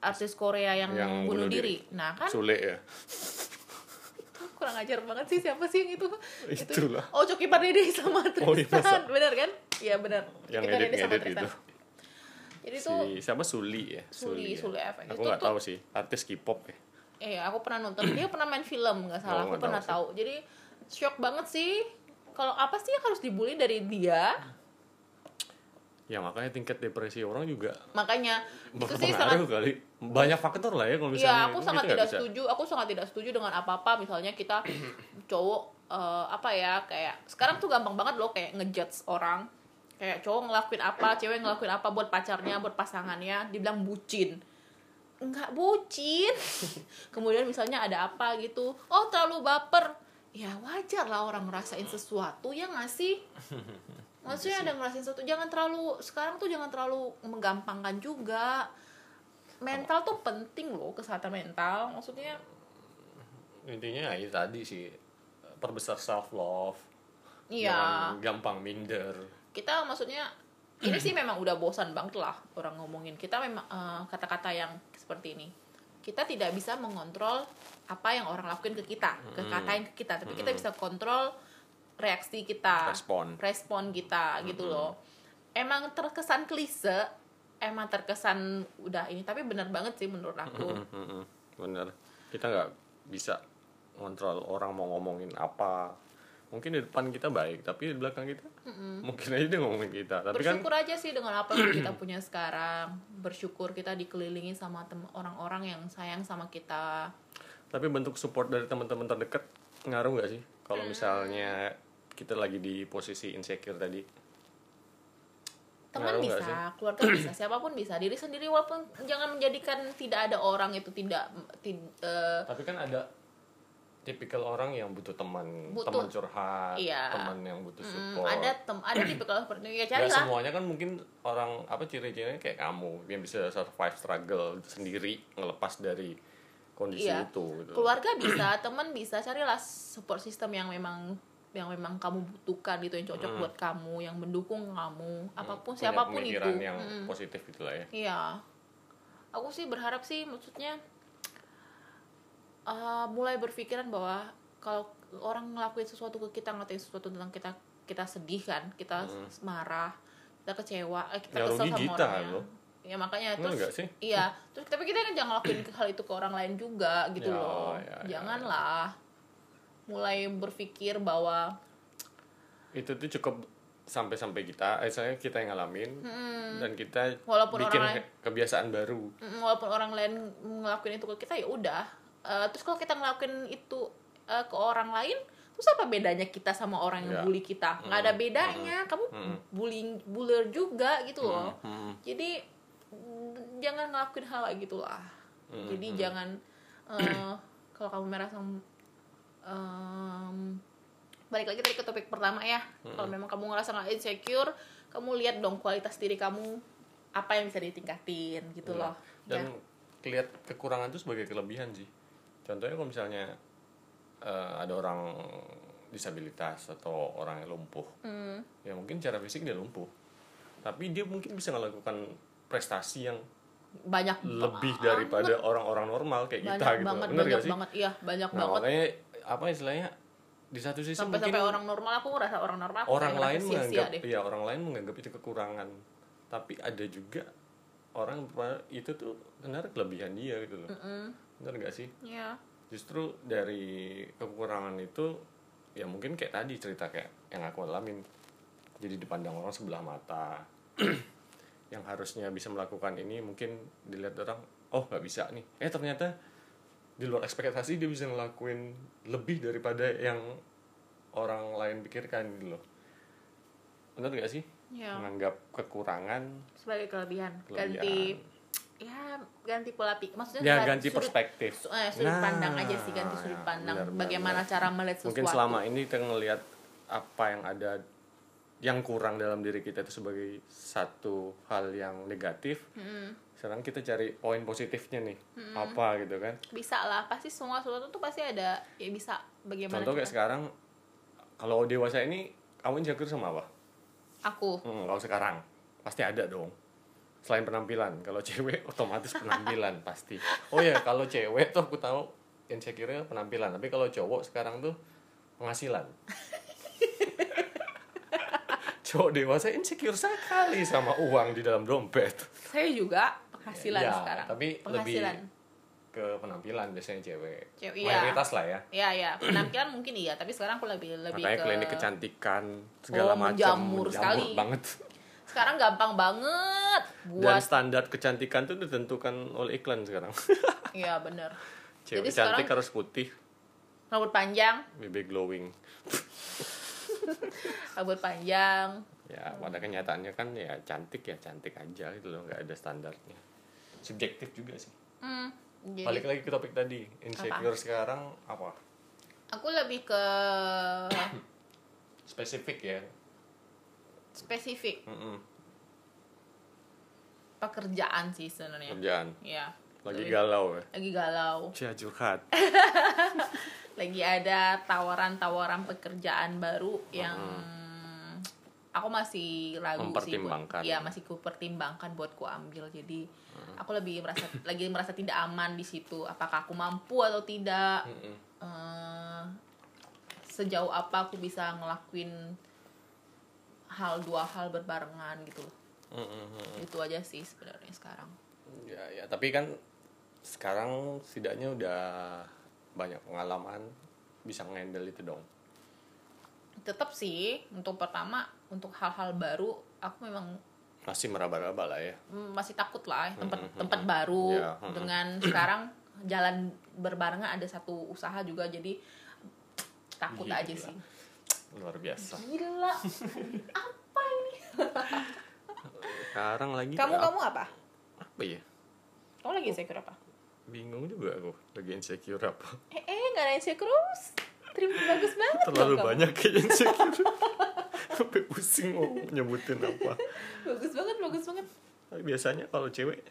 A: artis Korea yang,
B: Yang
A: bunuh
B: bunuh
A: diri.
B: diri.
A: nah kan
B: Sule ya.
A: kurang ajar banget sih siapa sih yang itu
B: Itulah.
A: oh Coki Pardede sama Tristan
B: Oh, iya,
A: benar kan iya benar
B: Yang
A: Coki Pardede sama Tristan.
B: itu.
A: jadi
B: Si
A: tuh
B: siapa Suli ya?
A: Suli,
B: ya.
A: Suli.
B: Aku
A: Itu
B: nggak tahu sih, artis K-pop ya.
A: eh aku pernah nonton dia pernah main film nggak salah
B: Oh,
A: aku pernah
B: tahu
A: tahu jadi shock banget sih kalau apa sih yang harus dibully dari dia
B: Ya makanya tingkat depresi orang juga
A: makanya itu sih sangat
B: kali. Banyak faktor lah ya kalau misalnya.
A: Iya, aku
B: itu
A: sangat
B: nggak
A: tidak
B: bisa.
A: setuju. Aku sangat tidak setuju dengan apa-apa. Misalnya kita cowok eh, apa ya kayak sekarang tuh gampang banget loh kayak ngejudge orang. Kayak cowok ngelakuin apa, cewek ngelakuin apa buat pacarnya, buat pasangannya, dibilang bucin. Enggak bucin. Kemudian misalnya ada apa gitu, oh terlalu baper. Ya wajar lah orang ngerasain sesuatu ya nggak sih? Maksudnya ada ngerasain sesuatu, jangan terlalu sekarang tuh jangan terlalu menggampangkan juga. Mental tuh penting loh kesehatan mental. Maksudnya
B: Intinya ya itu tadi sih perbesar self love.
A: iya
B: gampang minder.
A: kita maksudnya ini sih memang udah bosan banget lah orang ngomongin. Kita memang eh, kata-kata yang seperti ini kita tidak bisa mengontrol apa yang orang lakuin ke kita ke katain ke kita tapi kita bisa kontrol reaksi kita
B: Respon.
A: respon kita gitu loh emang terkesan klise emang terkesan udah ini tapi benar banget sih menurut aku
B: Mm-mm, Bener. Kita nggak bisa ngontrol orang mau ngomongin apa. Mungkin di depan kita baik, tapi di belakang kita mungkin aja dia ngomongin kita. Tapi kan
A: bersyukur aja sih dengan apa yang kita punya sekarang bersyukur kita dikelilingi sama tem- orang-orang yang sayang sama kita
B: tapi bentuk support dari teman-teman terdekat ngaruh nggak sih? Kalau misalnya kita lagi di posisi insecure tadi.
A: teman
B: Ngaruh nggak
A: bisa
B: sih?
A: keluarga bisa siapa pun bisa diri sendiri walaupun jangan menjadikan tidak ada orang itu tidak tid- eh,
B: Tapi kan ada tipikal orang yang butuh teman,
A: Butuh.
B: teman curhat,
A: Iya.
B: teman yang butuh
A: mm,
B: support.
A: ada tem ada tipe kalau seperti itu ya
B: Nggak
A: carilah
B: semuanya kan mungkin orang apa ciri-cirinya kayak kamu yang bisa survive struggle sendiri ngelepas dari kondisi
A: Iya.
B: itu gitu.
A: keluarga bisa teman bisa carilah support system yang memang yang memang kamu butuhkan gitu yang cocok buat kamu yang mendukung kamu apa pun
B: Punya
A: siapa pun
B: itu yang
A: Mm.
B: positif gitu lah ya.
A: Iya. Aku sih berharap sih maksudnya uh, mulai berpikiran bahwa kalau orang ngelakuin sesuatu ke kita ngelakuin sesuatu tentang kita kita sedih kan, kita marah, kita kecewa, eh, kita
B: Ya,
A: kesel sama
B: kita
A: orangnya.
B: loh.
A: Ya makanya
B: Bener
A: terus
B: sih?
A: iya, terus tapi kita kan jangan ngelakuin hal itu ke orang lain juga gitu
B: Ya,
A: loh.
B: ya, ya,
A: Janganlah mulai berpikir bahwa
B: Itu tuh cukup sampai-sampai kita, eh saya kita yang ngalamin dan kita
A: Walaupun
B: bikin
A: orang lain-
B: ke- kebiasaan baru.
A: Mm, walaupun orang lain ngelakuin itu ke kita ya udah Eh, terus kalau kita ngelakuin itu eh, ke orang lain terus apa bedanya kita sama orang yang
B: Ya.
A: bully kita nggak ada bedanya kamu bullying buller juga gitu loh
B: Hmm.
A: jadi mm, jangan ngelakuin hal kayak gitulah
B: Hmm,
A: jadi jangan eh, kalau kamu merasa em, balik lagi tadi ke topik pertama ya
B: Hmm.
A: kalau memang kamu ngerasa nggak insecure kamu lihat dong kualitas diri kamu apa yang bisa ditingkatin gitu
B: Iya.
A: loh
B: Dan
A: Ya.
B: lihat kekurangan itu sebagai kelebihan sih. Contohnya kalau misalnya eh, ada orang disabilitas atau orang yang lumpuh,
A: Hmm.
B: ya mungkin secara fisik dia lumpuh, tapi dia mungkin bisa melakukan prestasi yang
A: banyak
B: lebih
A: banget,
B: daripada orang-orang normal kayak
A: banyak
B: kita gitu.
A: banget
B: Bener
A: banyak
B: gak sih?
A: banget. Iya banyak
B: Nah,
A: banget.
B: makanya apa istilahnya di satu sisi
A: sampai
B: mungkin
A: sampai orang normal aku ngerasa orang normal aku
B: orang lain menganggap
A: deh.
B: ya orang lain menganggap itu kekurangan. Tapi ada juga orang itu tuh sebenarnya kelebihan dia gitu loh.
A: Mm,
B: bener gak sih
A: Iya.
B: justru dari kekurangan itu ya mungkin kayak tadi cerita kayak yang aku alamin jadi dipandang orang sebelah mata yang harusnya bisa melakukan ini mungkin dilihat orang oh nggak bisa nih eh ternyata di luar ekspektasi dia bisa ngelakuin lebih daripada yang orang lain pikirkan gitu loh bener gak sih
A: Iya.
B: menganggap kekurangan
A: sebagai kelebihan.
B: Kelebihan.
A: ganti ya ganti pola pikir maksudnya
B: Ya ganti
A: sudut-
B: perspektif.
A: su- eh, sudut
B: Nah,
A: pandang aja sih ganti sudut pandang
B: benar, benar,
A: bagaimana
B: benar.
A: cara melihat sesuatu
B: Mungkin selama ini kita ngelihat apa yang ada yang kurang dalam diri kita itu sebagai satu hal yang negatif. Sekarang kita cari poin positifnya nih. Apa gitu kan.
A: bisa lah pasti semua sesuatu tuh pasti ada ya bisa bagaimana
B: Contoh kayak
A: kita-
B: sekarang kalau dewasa ini kamu insecure sama apa?
A: aku
B: Hmm, kalau sekarang pasti ada dong. Selain penampilan, kalau cewek otomatis penampilan pasti. Oh ya, kalau cewek tuh aku tahu insecure penampilan, tapi kalau cowok sekarang tuh penghasilan. cowok dewasa insecure sekali sama uang di dalam dompet.
A: saya juga penghasilan
B: Ya,
A: sekarang
B: tapi
A: penghasilan
B: Ke penampilan biasanya cewek.
A: Cewek, iya.
B: Mayoritas lah ya.
A: ya ya penampilan mungkin iya tapi sekarang aku lebih lebih
B: Makanya
A: ke
B: klinik kecantikan segala
A: Oh,
B: macam
A: menjamur sekali.
B: banget.
A: Sekarang gampang banget
B: Dan
A: buat
B: standar kecantikan tuh ditentukan oleh iklan sekarang.
A: iya bener
B: Cewek
A: Jadi
B: cantik
A: sekarang-
B: harus putih,
A: rambut panjang
B: bibir glowing.
A: rambut panjang
B: Ya, pada kenyataannya kan ya cantik ya cantik aja gitu loh, nggak ada standarnya. Subjektif juga sih.
A: hmm, jadi
B: Balik lagi ke topik tadi, insecure sekarang apa?
A: aku lebih ke
B: Spesifik ya.
A: Spesifik
B: Mm-mm.
A: pekerjaan sih sebenarnya
B: Kerjaan.
A: ya
B: Lagi
A: lebih-
B: galau ya.
A: lagi galau
B: Cia curhat.
A: lagi ada tawaran-tawaran pekerjaan baru yang aku masih ragu sih buat, ya masih ku pertimbangkan buat ku ambil jadi aku lebih merasa lagi merasa tidak aman di situ apakah aku mampu atau tidak
B: Mm-mm.
A: Eh, sejauh apa aku bisa ngelakuin hal dua hal berbarengan gitu loh
B: Mm-mm.
A: itu aja sih sebenarnya sekarang
B: Ya, ya, tapi kan sekarang setidaknya udah banyak pengalaman bisa ngendel itu dong.
A: tetap sih untuk pertama untuk hal-hal baru aku memang
B: Masih meraba-raba lah ya.
A: mm, masih takut lah ya, tempat
B: Mm-mm,
A: tempat
B: mm-mm.
A: baru
B: Ya, mm-mm.
A: dengan sekarang jalan berbarengan ada satu usaha juga jadi takut
B: Gila.
A: aja sih
B: Luar biasa.
A: gila apa ini
B: Sekarang lagi
A: kamu kamu apa
B: apa ya?
A: kamu lagi insecure apa
B: Bingung juga aku lagi insecure apa.
A: eh eh nggak ada insecure terima bagus banget
B: Terlalu banyak kayak insecure. Sampai pusing mau nyebutin apa.
A: bagus banget bagus banget
B: Tapi biasanya kalau cewek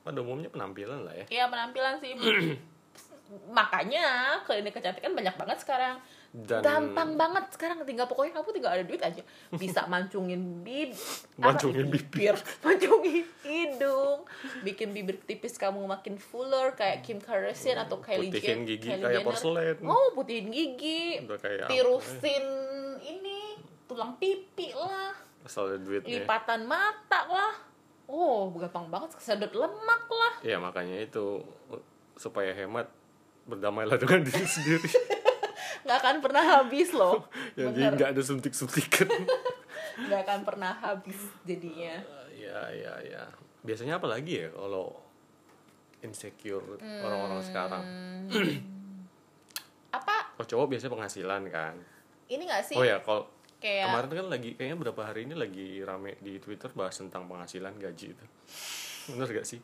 B: pada umumnya penampilan lah ya.
A: ya penampilan sih makanya klinik kecantikan banyak banget sekarang
B: Dan-
A: gampang banget sekarang tinggal pokoknya kamu tinggal ada duit aja. Bisa mancungin bib
B: Mancungin
A: apa, bibir. Mancungin hidung. Bikin bibir tipis kamu makin fuller kayak Kim Kardashian atau Kylie
B: Putihin
A: Jen-
B: gigi
A: Kylie
B: kayak
A: Jenner.
B: porselen.
A: oh putihin gigi.
B: Udah kayak apa,
A: tirusin ini tulang pipi lah.
B: Asal ada duitnya.
A: lipatan mata lah. Oh gampang banget. Kesedot lemak lah.
B: Ya makanya itu supaya hemat berdamailah dengan diri sendiri.
A: nggak akan pernah habis loh
B: ya, jadi nggak ada suntik-suntikan.
A: nggak akan pernah habis jadinya
B: ya ya ya. Biasanya apa lagi ya kalau insecure
A: Hmm.
B: orang-orang sekarang?
A: apa
B: Kalau cowok biasanya penghasilan kan.
A: ini nggak sih
B: Oh ya kalau
A: kayak
B: kemarin kan lagi kayaknya beberapa hari ini lagi rame di Twitter bahas tentang penghasilan gaji itu. Bener gak sih?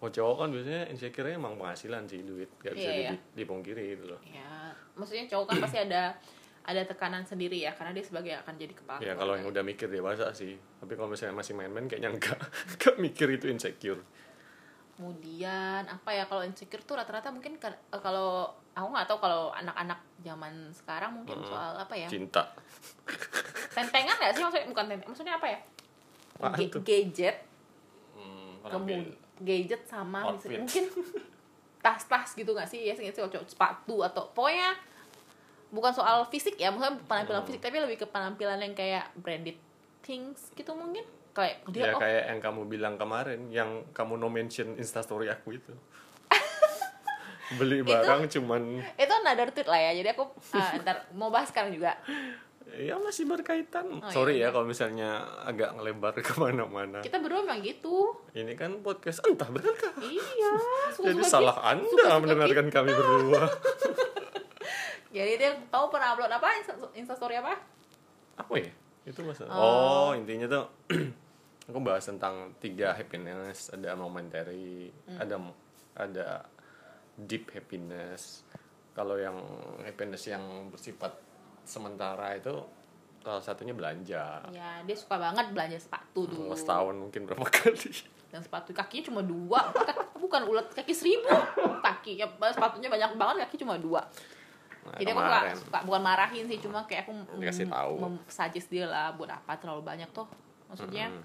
B: Kalau cowok kan biasanya insecure-nya emang penghasilan sih duit, gak bisa
A: Iya, iya.
B: di- dipungkiri gitu loh.
A: ya maksudnya cowok kan pasti ada ada tekanan sendiri ya karena dia sebagai akan jadi kepala
B: Ya kalau yang udah mikir dewasa sih. Tapi kalau misalnya masih main-main kayaknya enggak. Enggak mikir itu insecure.
A: kemudian apa ya kalau insecure tuh rata-rata mungkin eh, kalau aku nggak tahu kalau anak-anak zaman sekarang mungkin soal apa ya
B: Cinta.
A: tentengan nggak sih maksudnya bukan tenteng maksudnya apa ya
B: tuh?
A: gadget
B: Hmm,
A: kemudian. Gadget sama
B: Outfit.
A: misalnya- mungkin tas-tas gitu nggak sih ya sih sepatu atau pokoknya bukan soal fisik ya maksudnya penampilan
B: Hmm.
A: fisik tapi lebih ke penampilan yang kayak branded things gitu mungkin kayak dia
B: Ya
A: oh
B: kayak yang kamu bilang kemarin, yang kamu no mention instastory aku itu. Beli barang cuman
A: itu another tweet lah ya jadi aku ah, ntar mau bahas sekarang juga
B: ya masih berkaitan.
A: Oh,
B: Sorry
A: iya,
B: ya kalau misalnya agak ngelebar ke mana-mana.
A: kita berdua memang gitu
B: Ini kan podcast entah benarkah?
A: iya
B: Jadi
A: suka-suka
B: salah
A: kita.
B: anda
A: Suka-suka
B: mendengarkan kami berdua.
A: kita. jadi dia tahu pernah upload apa Insta- instastory apa
B: Apa ya? Itu masalah. Oh, intinya tuh aku bahas tentang tiga happiness ada momentary ada ada deep happiness kalau yang happiness yang bersifat sementara itu salah satunya belanja.
A: Ya dia suka banget belanja sepatu dulu.
B: Mau setahun mungkin berapa kali.
A: Dan sepatu kakinya cuma dua. Bukan ulet kaki seribu. Kaki ya, sepatunya banyak banget kaki cuma dua.
B: Nah,
A: jadi aku suka, bukan marahin sih cuma kayak aku
B: Dikasih tahu.
A: suggest dia lah buat apa terlalu banyak tuh maksudnya
B: Mm-mm.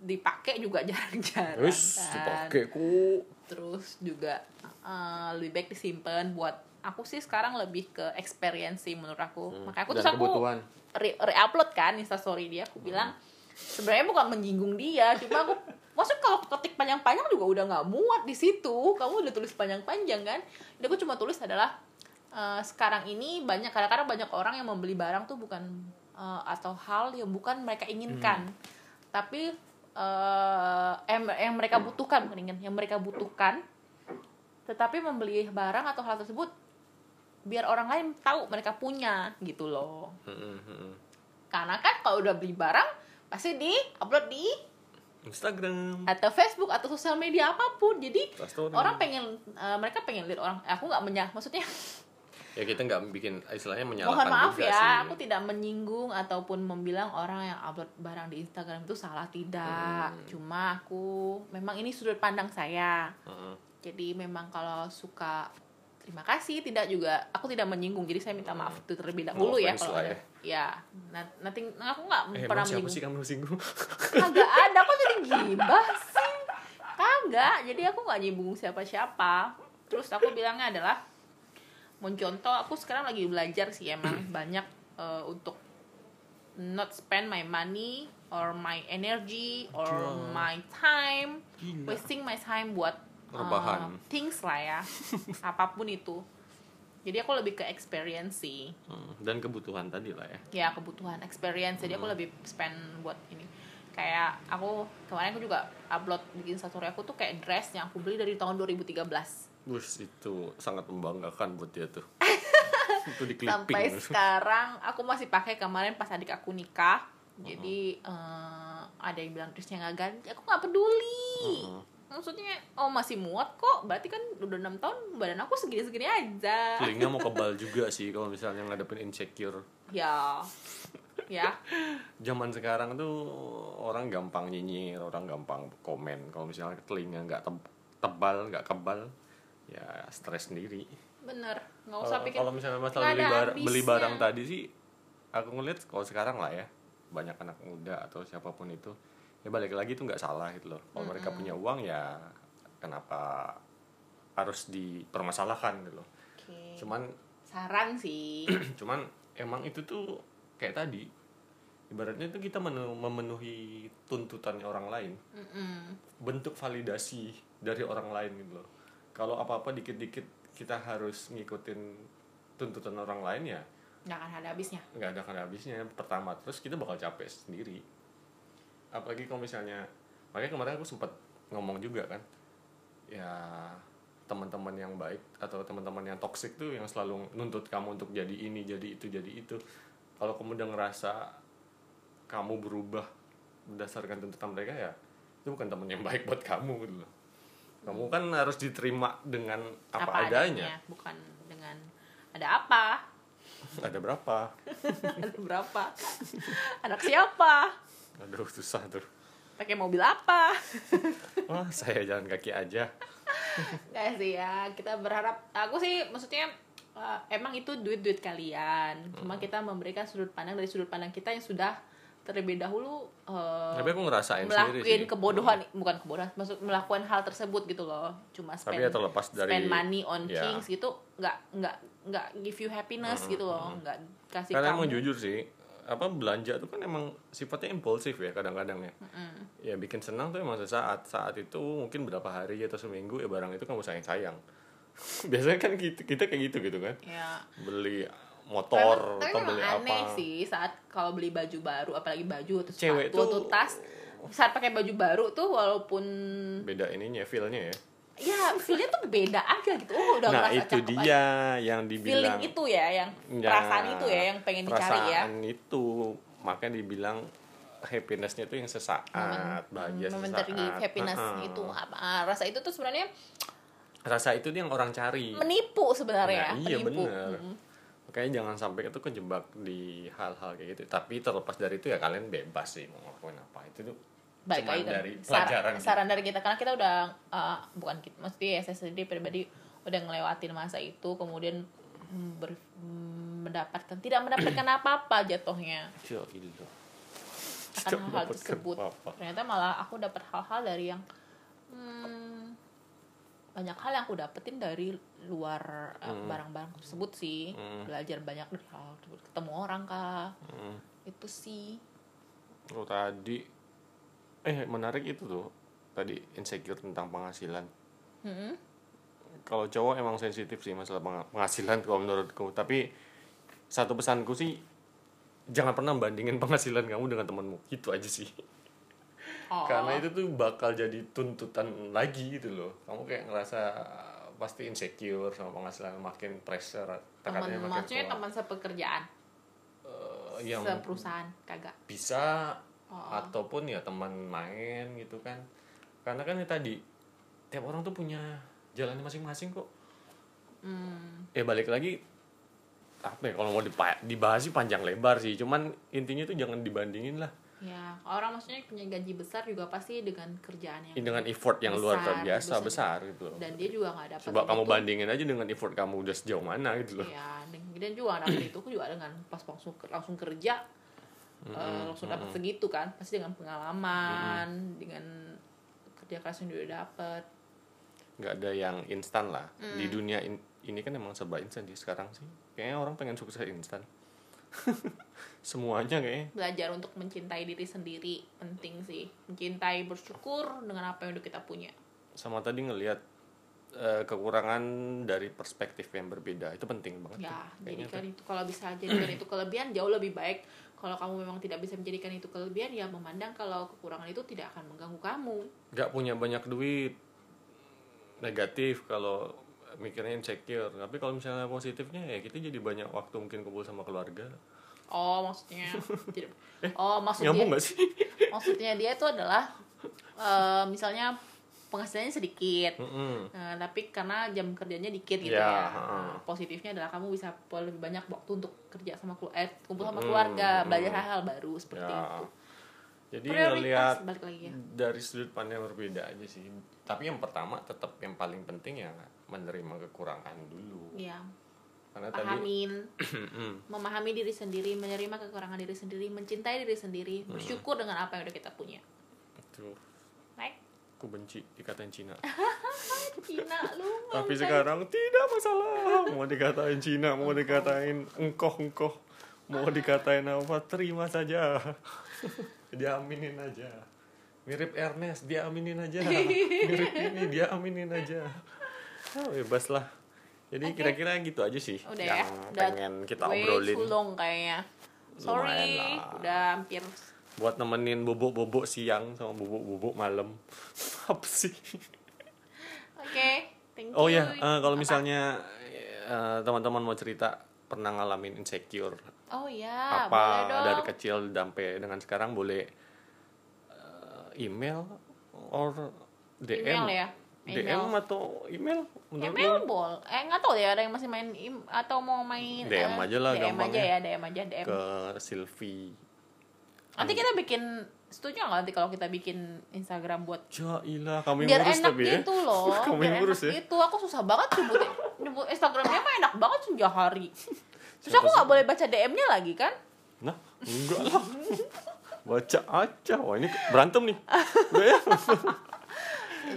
A: dipakai juga jarang-jarang kan.
B: dipakai ku.
A: Terus juga eh, lebih baik disimpan buat aku sih sekarang lebih ke experience sih menurut aku. Makanya aku
B: Hmm. Dan
A: terus aku
B: kebutuhan.
A: re- re-upload kan instastory dia. Aku bilang sebenarnya bukan menyinggung dia cuma aku maksud kalau aku ketik panjang-panjang juga udah nggak muat di situ. Kamu udah tulis panjang-panjang kan? Jadi aku cuma tulis adalah eh, sekarang ini banyak kadang-kadang banyak orang yang membeli barang tuh bukan eh, atau hal yang bukan mereka inginkan. Tapi eh yang, yang mereka butuhkan bukan ingin yang mereka butuhkan tetapi membeli barang atau hal tersebut biar orang lain tahu mereka punya gitu loh
B: Mm-mm, mm-mm.
A: karena kan kalau udah beli barang pasti di upload di
B: Instagram
A: atau Facebook atau sosial media apa pun
B: jadi
A: orang pengen eh, mereka pengen lihat orang aku nggak menyah maksudnya
B: ya kita nggak bikin istilahnya menyalahkan
A: mohon maaf
B: juga
A: ya
B: sih.
A: aku tidak menyinggung ataupun membilang orang yang upload barang di Instagram itu salah tidak
B: Hmm.
A: cuma aku memang ini sudut pandang saya
B: Heeh.
A: jadi memang kalau suka terima kasih tidak juga aku tidak menyinggung jadi saya minta maaf itu terlebih dahulu
B: No
A: ya kalau ada. Ya nah, nanti aku nggak
B: eh,
A: pernah
B: siapa
A: menyinggung.
B: sih kamu singgung?
A: Kagak ada kok jadi gibah sih? Kagak jadi aku nggak nyinggung siapa-siapa. Terus aku bilangnya adalah mencontoh aku sekarang lagi belajar sih emang banyak eh, untuk not spend my money or my energy or
B: Gila.
A: my time
B: Gila.
A: wasting my time buat eh,
B: Rebahan.
A: things lah ya. Apa pun itu. Jadi aku lebih ke experience sih.
B: Hmm, dan kebutuhan tadi lah ya.
A: Ya kebutuhan experience. Jadi aku lebih spend buat ini. Kayak aku kemarin aku juga upload bikin story aku tuh kayak dress yang aku beli dari tahun 2013
B: Bus itu sangat membanggakan buat dia tuh. Itu di
A: sampai sekarang aku masih pakai kemarin pas adik aku nikah. Jadi eh, ada yang bilang dressnya nggak ganti. Aku nggak peduli.
B: Heeh.
A: Maksudnya oh masih muat kok. Berarti kan udah enam tahun badan aku segini segini aja.
B: Feelingnya mau kebal juga sih kalau misalnya ngadepin insecure.
A: Ya. Ya.
B: Zaman sekarang tuh orang gampang nyinyir orang gampang komen. Kalau misalnya telinga nggak teb- tebal nggak kebal ya stres sendiri.
A: Bener. Nggak usah
B: kalau
A: pikir
B: kalau misalnya masalah beli, bar- beli barang tadi sih aku ngeliat kalau sekarang lah ya banyak anak muda atau siapa pun itu ya balik lagi tuh nggak salah gitu loh. Kalau mereka punya uang ya kenapa harus dipermasalahkan gitu loh.
A: Oke.
B: cuman
A: saran sih.
B: cuman emang itu tuh kayak tadi. Ibaratnya itu kita menu- memenuhi tuntutannya orang lain.
A: Mm-mm.
B: bentuk validasi dari orang lain gitu loh. Kalau apa apa dikit dikit kita harus ngikutin tuntutan orang lain ya
A: nggak akan ada habisnya.
B: nggak ada kan habisnya. Pertama terus kita bakal capek sendiri apalagi kalau misalnya makanya kemarin aku sempat ngomong juga kan ya teman-teman yang baik atau teman-teman yang toksik tuh yang selalu nuntut kamu untuk jadi ini jadi itu jadi itu. Kalau kamu udah ngerasa kamu berubah berdasarkan tuntutan mereka ya itu bukan teman yang baik buat kamu gitu loh. Kamu kan harus diterima dengan apa, adanya.
A: bukan dengan ada apa.
B: Ada berapa?
A: Ada berapa? Anak siapa
B: aduh susah tuh
A: pakai mobil apa
B: Wah, saya jalan kaki aja.
A: Nggak sih ya kita berharap aku sih maksudnya eh, emang itu duit duit kalian
B: Hmm.
A: cuma kita memberikan sudut pandang dari sudut pandang kita yang sudah terlebih dahulu eh,
B: Tapi aku ngerasain sendiri
A: melakukan
B: sih.
A: kebodohan bukan kebodohan maksud melakukan hal tersebut gitu loh cuma
B: Tapi
A: spend
B: ya terlepas dari
A: spend money on
B: ya.
A: things gitu nggak nggak nggak give you happiness gitu loh nggak kasih
B: Karena
A: kamu
B: emang jujur sih, apa belanja tuh kan emang sifatnya impulsif ya kadang-kadang ya. Ya bikin senang tuh emang sesaat. Saat itu mungkin berapa hari atau seminggu ya barang itu kamu sayang-sayang. Biasanya kan kita, kita kayak gitu gitu kan.
A: ya
B: Beli motor
A: tapi
B: atau
A: memang
B: beli
A: aneh
B: apa.
A: sih saat kalau beli baju baru apalagi baju atau
B: Cewek
A: sepatu atau
B: tuh-
A: tas saat pakai baju baru tuh walaupun
B: Beda ininya, feel-nya ya.
A: Ya feelnya tuh beda aja gitu. Oh udah
B: nah, itu
A: cakep aja.
B: dia yang
A: feeling
B: dibilang.
A: itu ya yang
B: Ya,
A: perasaan itu ya yang pengen dicari ya.
B: perasaan itu. Makanya dibilang happinessnya itu yang sesaat bahagia
A: momentary
B: sesaat.
A: happiness
B: Heeh.
A: itu. Apa ah, rasa itu tuh sebenarnya
B: rasa itu yang orang cari.
A: Menipu sebenarnya
B: Nah, iya
A: menipu.
B: bener.
A: Mm.
B: makanya jangan sampai itu kejebak di hal-hal kayak gitu. Tapi terlepas dari itu ya kalian bebas sih mau ngelakuin apa. Itu tuh
A: baik lagi
B: dari
A: saran,
B: pelajaran gitu.
A: saran dari kita karena kita udah uh, bukan kita mesti ya saya sendiri pribadi udah ngelewatin masa itu kemudian ber- mendapatkan tidak mendapatkan apa-apa jatuhnya.
B: Ya ilah.
A: akan
B: Tidak
A: hal
B: mendapatkan
A: tersebut. ternyata malah aku dapat hal-hal dari yang hmm, banyak hal yang aku dapetin dari luar uh,
B: Hmm.
A: barang-barang tersebut sih. Belajar banyak dari hal tersebut. Ketemu orang kah
B: Hmm.
A: itu sih.
B: Oh tadi eh menarik itu tuh tadi insecure tentang penghasilan.
A: Mm-mm.
B: Kalau cowok emang sensitif sih masalah peng- penghasilan kalau menurutku. Tapi satu pesanku sih jangan pernah bandingin penghasilan kamu dengan temanmu. Itu aja sih.
A: oh,
B: Karena itu tuh bakal jadi tuntutan lagi gitu loh. Kamu kayak ngerasa pasti insecure sama penghasilan makin pressure tekanannya makin
A: maksudnya teman sepekerjaan
B: Eh, yang
A: seperusahaan kagak
B: bisa
A: Oh.
B: ataupun ya teman main gitu kan. Karena kan ya tadi tiap orang tuh punya jalannya masing-masing kok.
A: Hmm,
B: ya balik lagi apa ya kalau mau dibahas sih panjang lebar sih. Cuman intinya tuh jangan dibandingin lah.
A: Ya orang maksudnya punya gaji besar juga pasti dengan kerjaan yang
B: dengan effort yang luar
A: Besar,
B: biasa
A: besar.
B: besar gitu loh.
A: Dan dia juga nggak dapat
B: coba kamu
A: itu.
B: bandingin aja dengan effort kamu udah sejauh mana gitu loh.
A: Ya dan juga anak itu juga dengan pas langsung langsung kerja eh, langsung dapat segitu kan pasti dengan pengalaman dengan kerja keras yang udah dapat
B: nggak ada yang instan lah.
A: Hmm.
B: di dunia in- ini kan emang serba instan sih sekarang sih. Kayaknya orang pengen sukses instan. Semuanya kayaknya.
A: Belajar untuk mencintai diri sendiri penting sih. Mencintai bersyukur dengan apa yang udah kita punya.
B: Sama tadi ngelihat eh, kekurangan dari perspektif yang berbeda. Itu penting banget
A: ya
B: tuh, kayaknya
A: jadikan itu kalau bisa jadikan itu kelebihan jauh lebih baik kalau kamu memang tidak bisa menjadikan itu kelebihan ya memandang kalau kekurangan itu tidak akan mengganggu kamu.
B: Nggak punya banyak duit. Negatif kalau mikirnya insecure. Tapi kalau misalnya positifnya ya kita jadi banyak waktu mungkin kumpul sama keluarga.
A: Oh maksudnya? Tidak. Oh maksudnya
B: nyambung sih?
A: maksudnya dia itu adalah eh, misalnya penghasilannya sedikit
B: Mm-mm.
A: Nah, tapi karena jam kerjanya dikit gitu
B: Ya,
A: ya. Nah, positifnya adalah kamu bisa lebih banyak waktu untuk kerja sama keluarga, eh, kumpul sama
B: Mm,
A: keluarga,
B: mm.
A: belajar hal-hal baru seperti
B: Ya.
A: itu.
B: jadi
A: Prioritas
B: ngelihat
A: balik lagi ya.
B: dari sudut pandang yang berbeda aja sih tapi yang pertama tetap yang paling penting ya menerima kekurangan dulu
A: Iya,
B: karena tadi
A: pahamin, memahami diri sendiri, menerima kekurangan diri sendiri, mencintai diri sendiri,
B: Hmm.
A: bersyukur dengan apa yang udah kita punya. Baik,
B: aku benci dikatain Cina
A: Cina lu.
B: Tapi sekarang tidak masalah. Mau dikatain Cina, mau dikatain engkoh engkoh, mau dikatain apa, terima saja. dia aminin aja. Mirip Ernest, dia aminin aja. Mirip ini, dia aminin aja. Oh, bebas lah. Jadi
A: Oke.
B: kira-kira gitu aja sih
A: Udah ya,
B: yang
A: udah
B: pengen kita obrolin.
A: long kayaknya. Sorry, udah hampir
B: Buat nemenin bobok-bobok siang sama bobok-bobok malam. Apa sih?
A: Oke, thank you.
B: Oh ya, eh, kalau misalnya eh, teman-teman mau cerita pernah ngalamin insecure
A: Oh ya, boleh
B: apa
A: dong.
B: dari kecil sampai dengan sekarang boleh eh, email or DM
A: Email ya?
B: DM
A: Email.
B: atau email menurut
A: Email bol. Eh nggak tahu ya ada yang masih main im atau mau main
B: DM
A: eh,
B: aja lah
A: DM aja
B: gampangnya.
A: ya, DM aja DM.
B: ke Silvi
A: Nanti kita bikin setuju nggak nanti kalau kita bikin Instagram buat
B: ya ilah kamu yang
A: biar
B: ngurus
A: enak
B: tapi ya
A: gitu loh.
B: kamu
A: biar
B: yang ngurus
A: enak
B: ya
A: gitu. Aku susah banget nyebut nyebut Instagramnya mah enak banget sejak hari. Terus aku nggak boleh baca DM-nya lagi kan?
B: nah enggak lah baca aja wah ini berantem nih Udah ya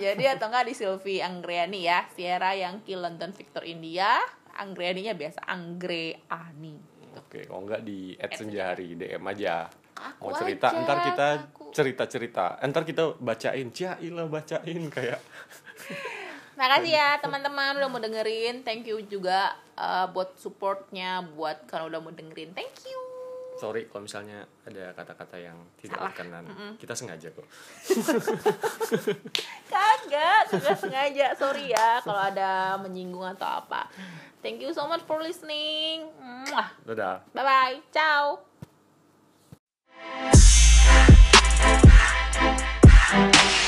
A: Jadi atau enggak di Sylvie Anggreani ya, Sierra Yankee London Victor India, Anggreaninya biasa Angreani.
B: Oke, kalau nggak di add
A: Add
B: senjari DM aja.
A: Aku
B: Mau cerita,
A: aja,
B: ntar kita
A: aku.
B: cerita-cerita. Ntar kita bacain, ilah bacain kayak.
A: Makasih ya teman-teman udah mau dengerin. Thank you juga uh, buat supportnya, buat karena udah mau dengerin. Thank you.
B: Sorry kalau misalnya ada kata-kata yang tidak
A: Salah.
B: berkenan. Kita sengaja kok.
A: Kagak, sudah sengaja. Sorry ya kalau ada menyinggung atau apa. Thank you so much for listening.
B: Dadah.
A: Bye bye. Ciao. Thank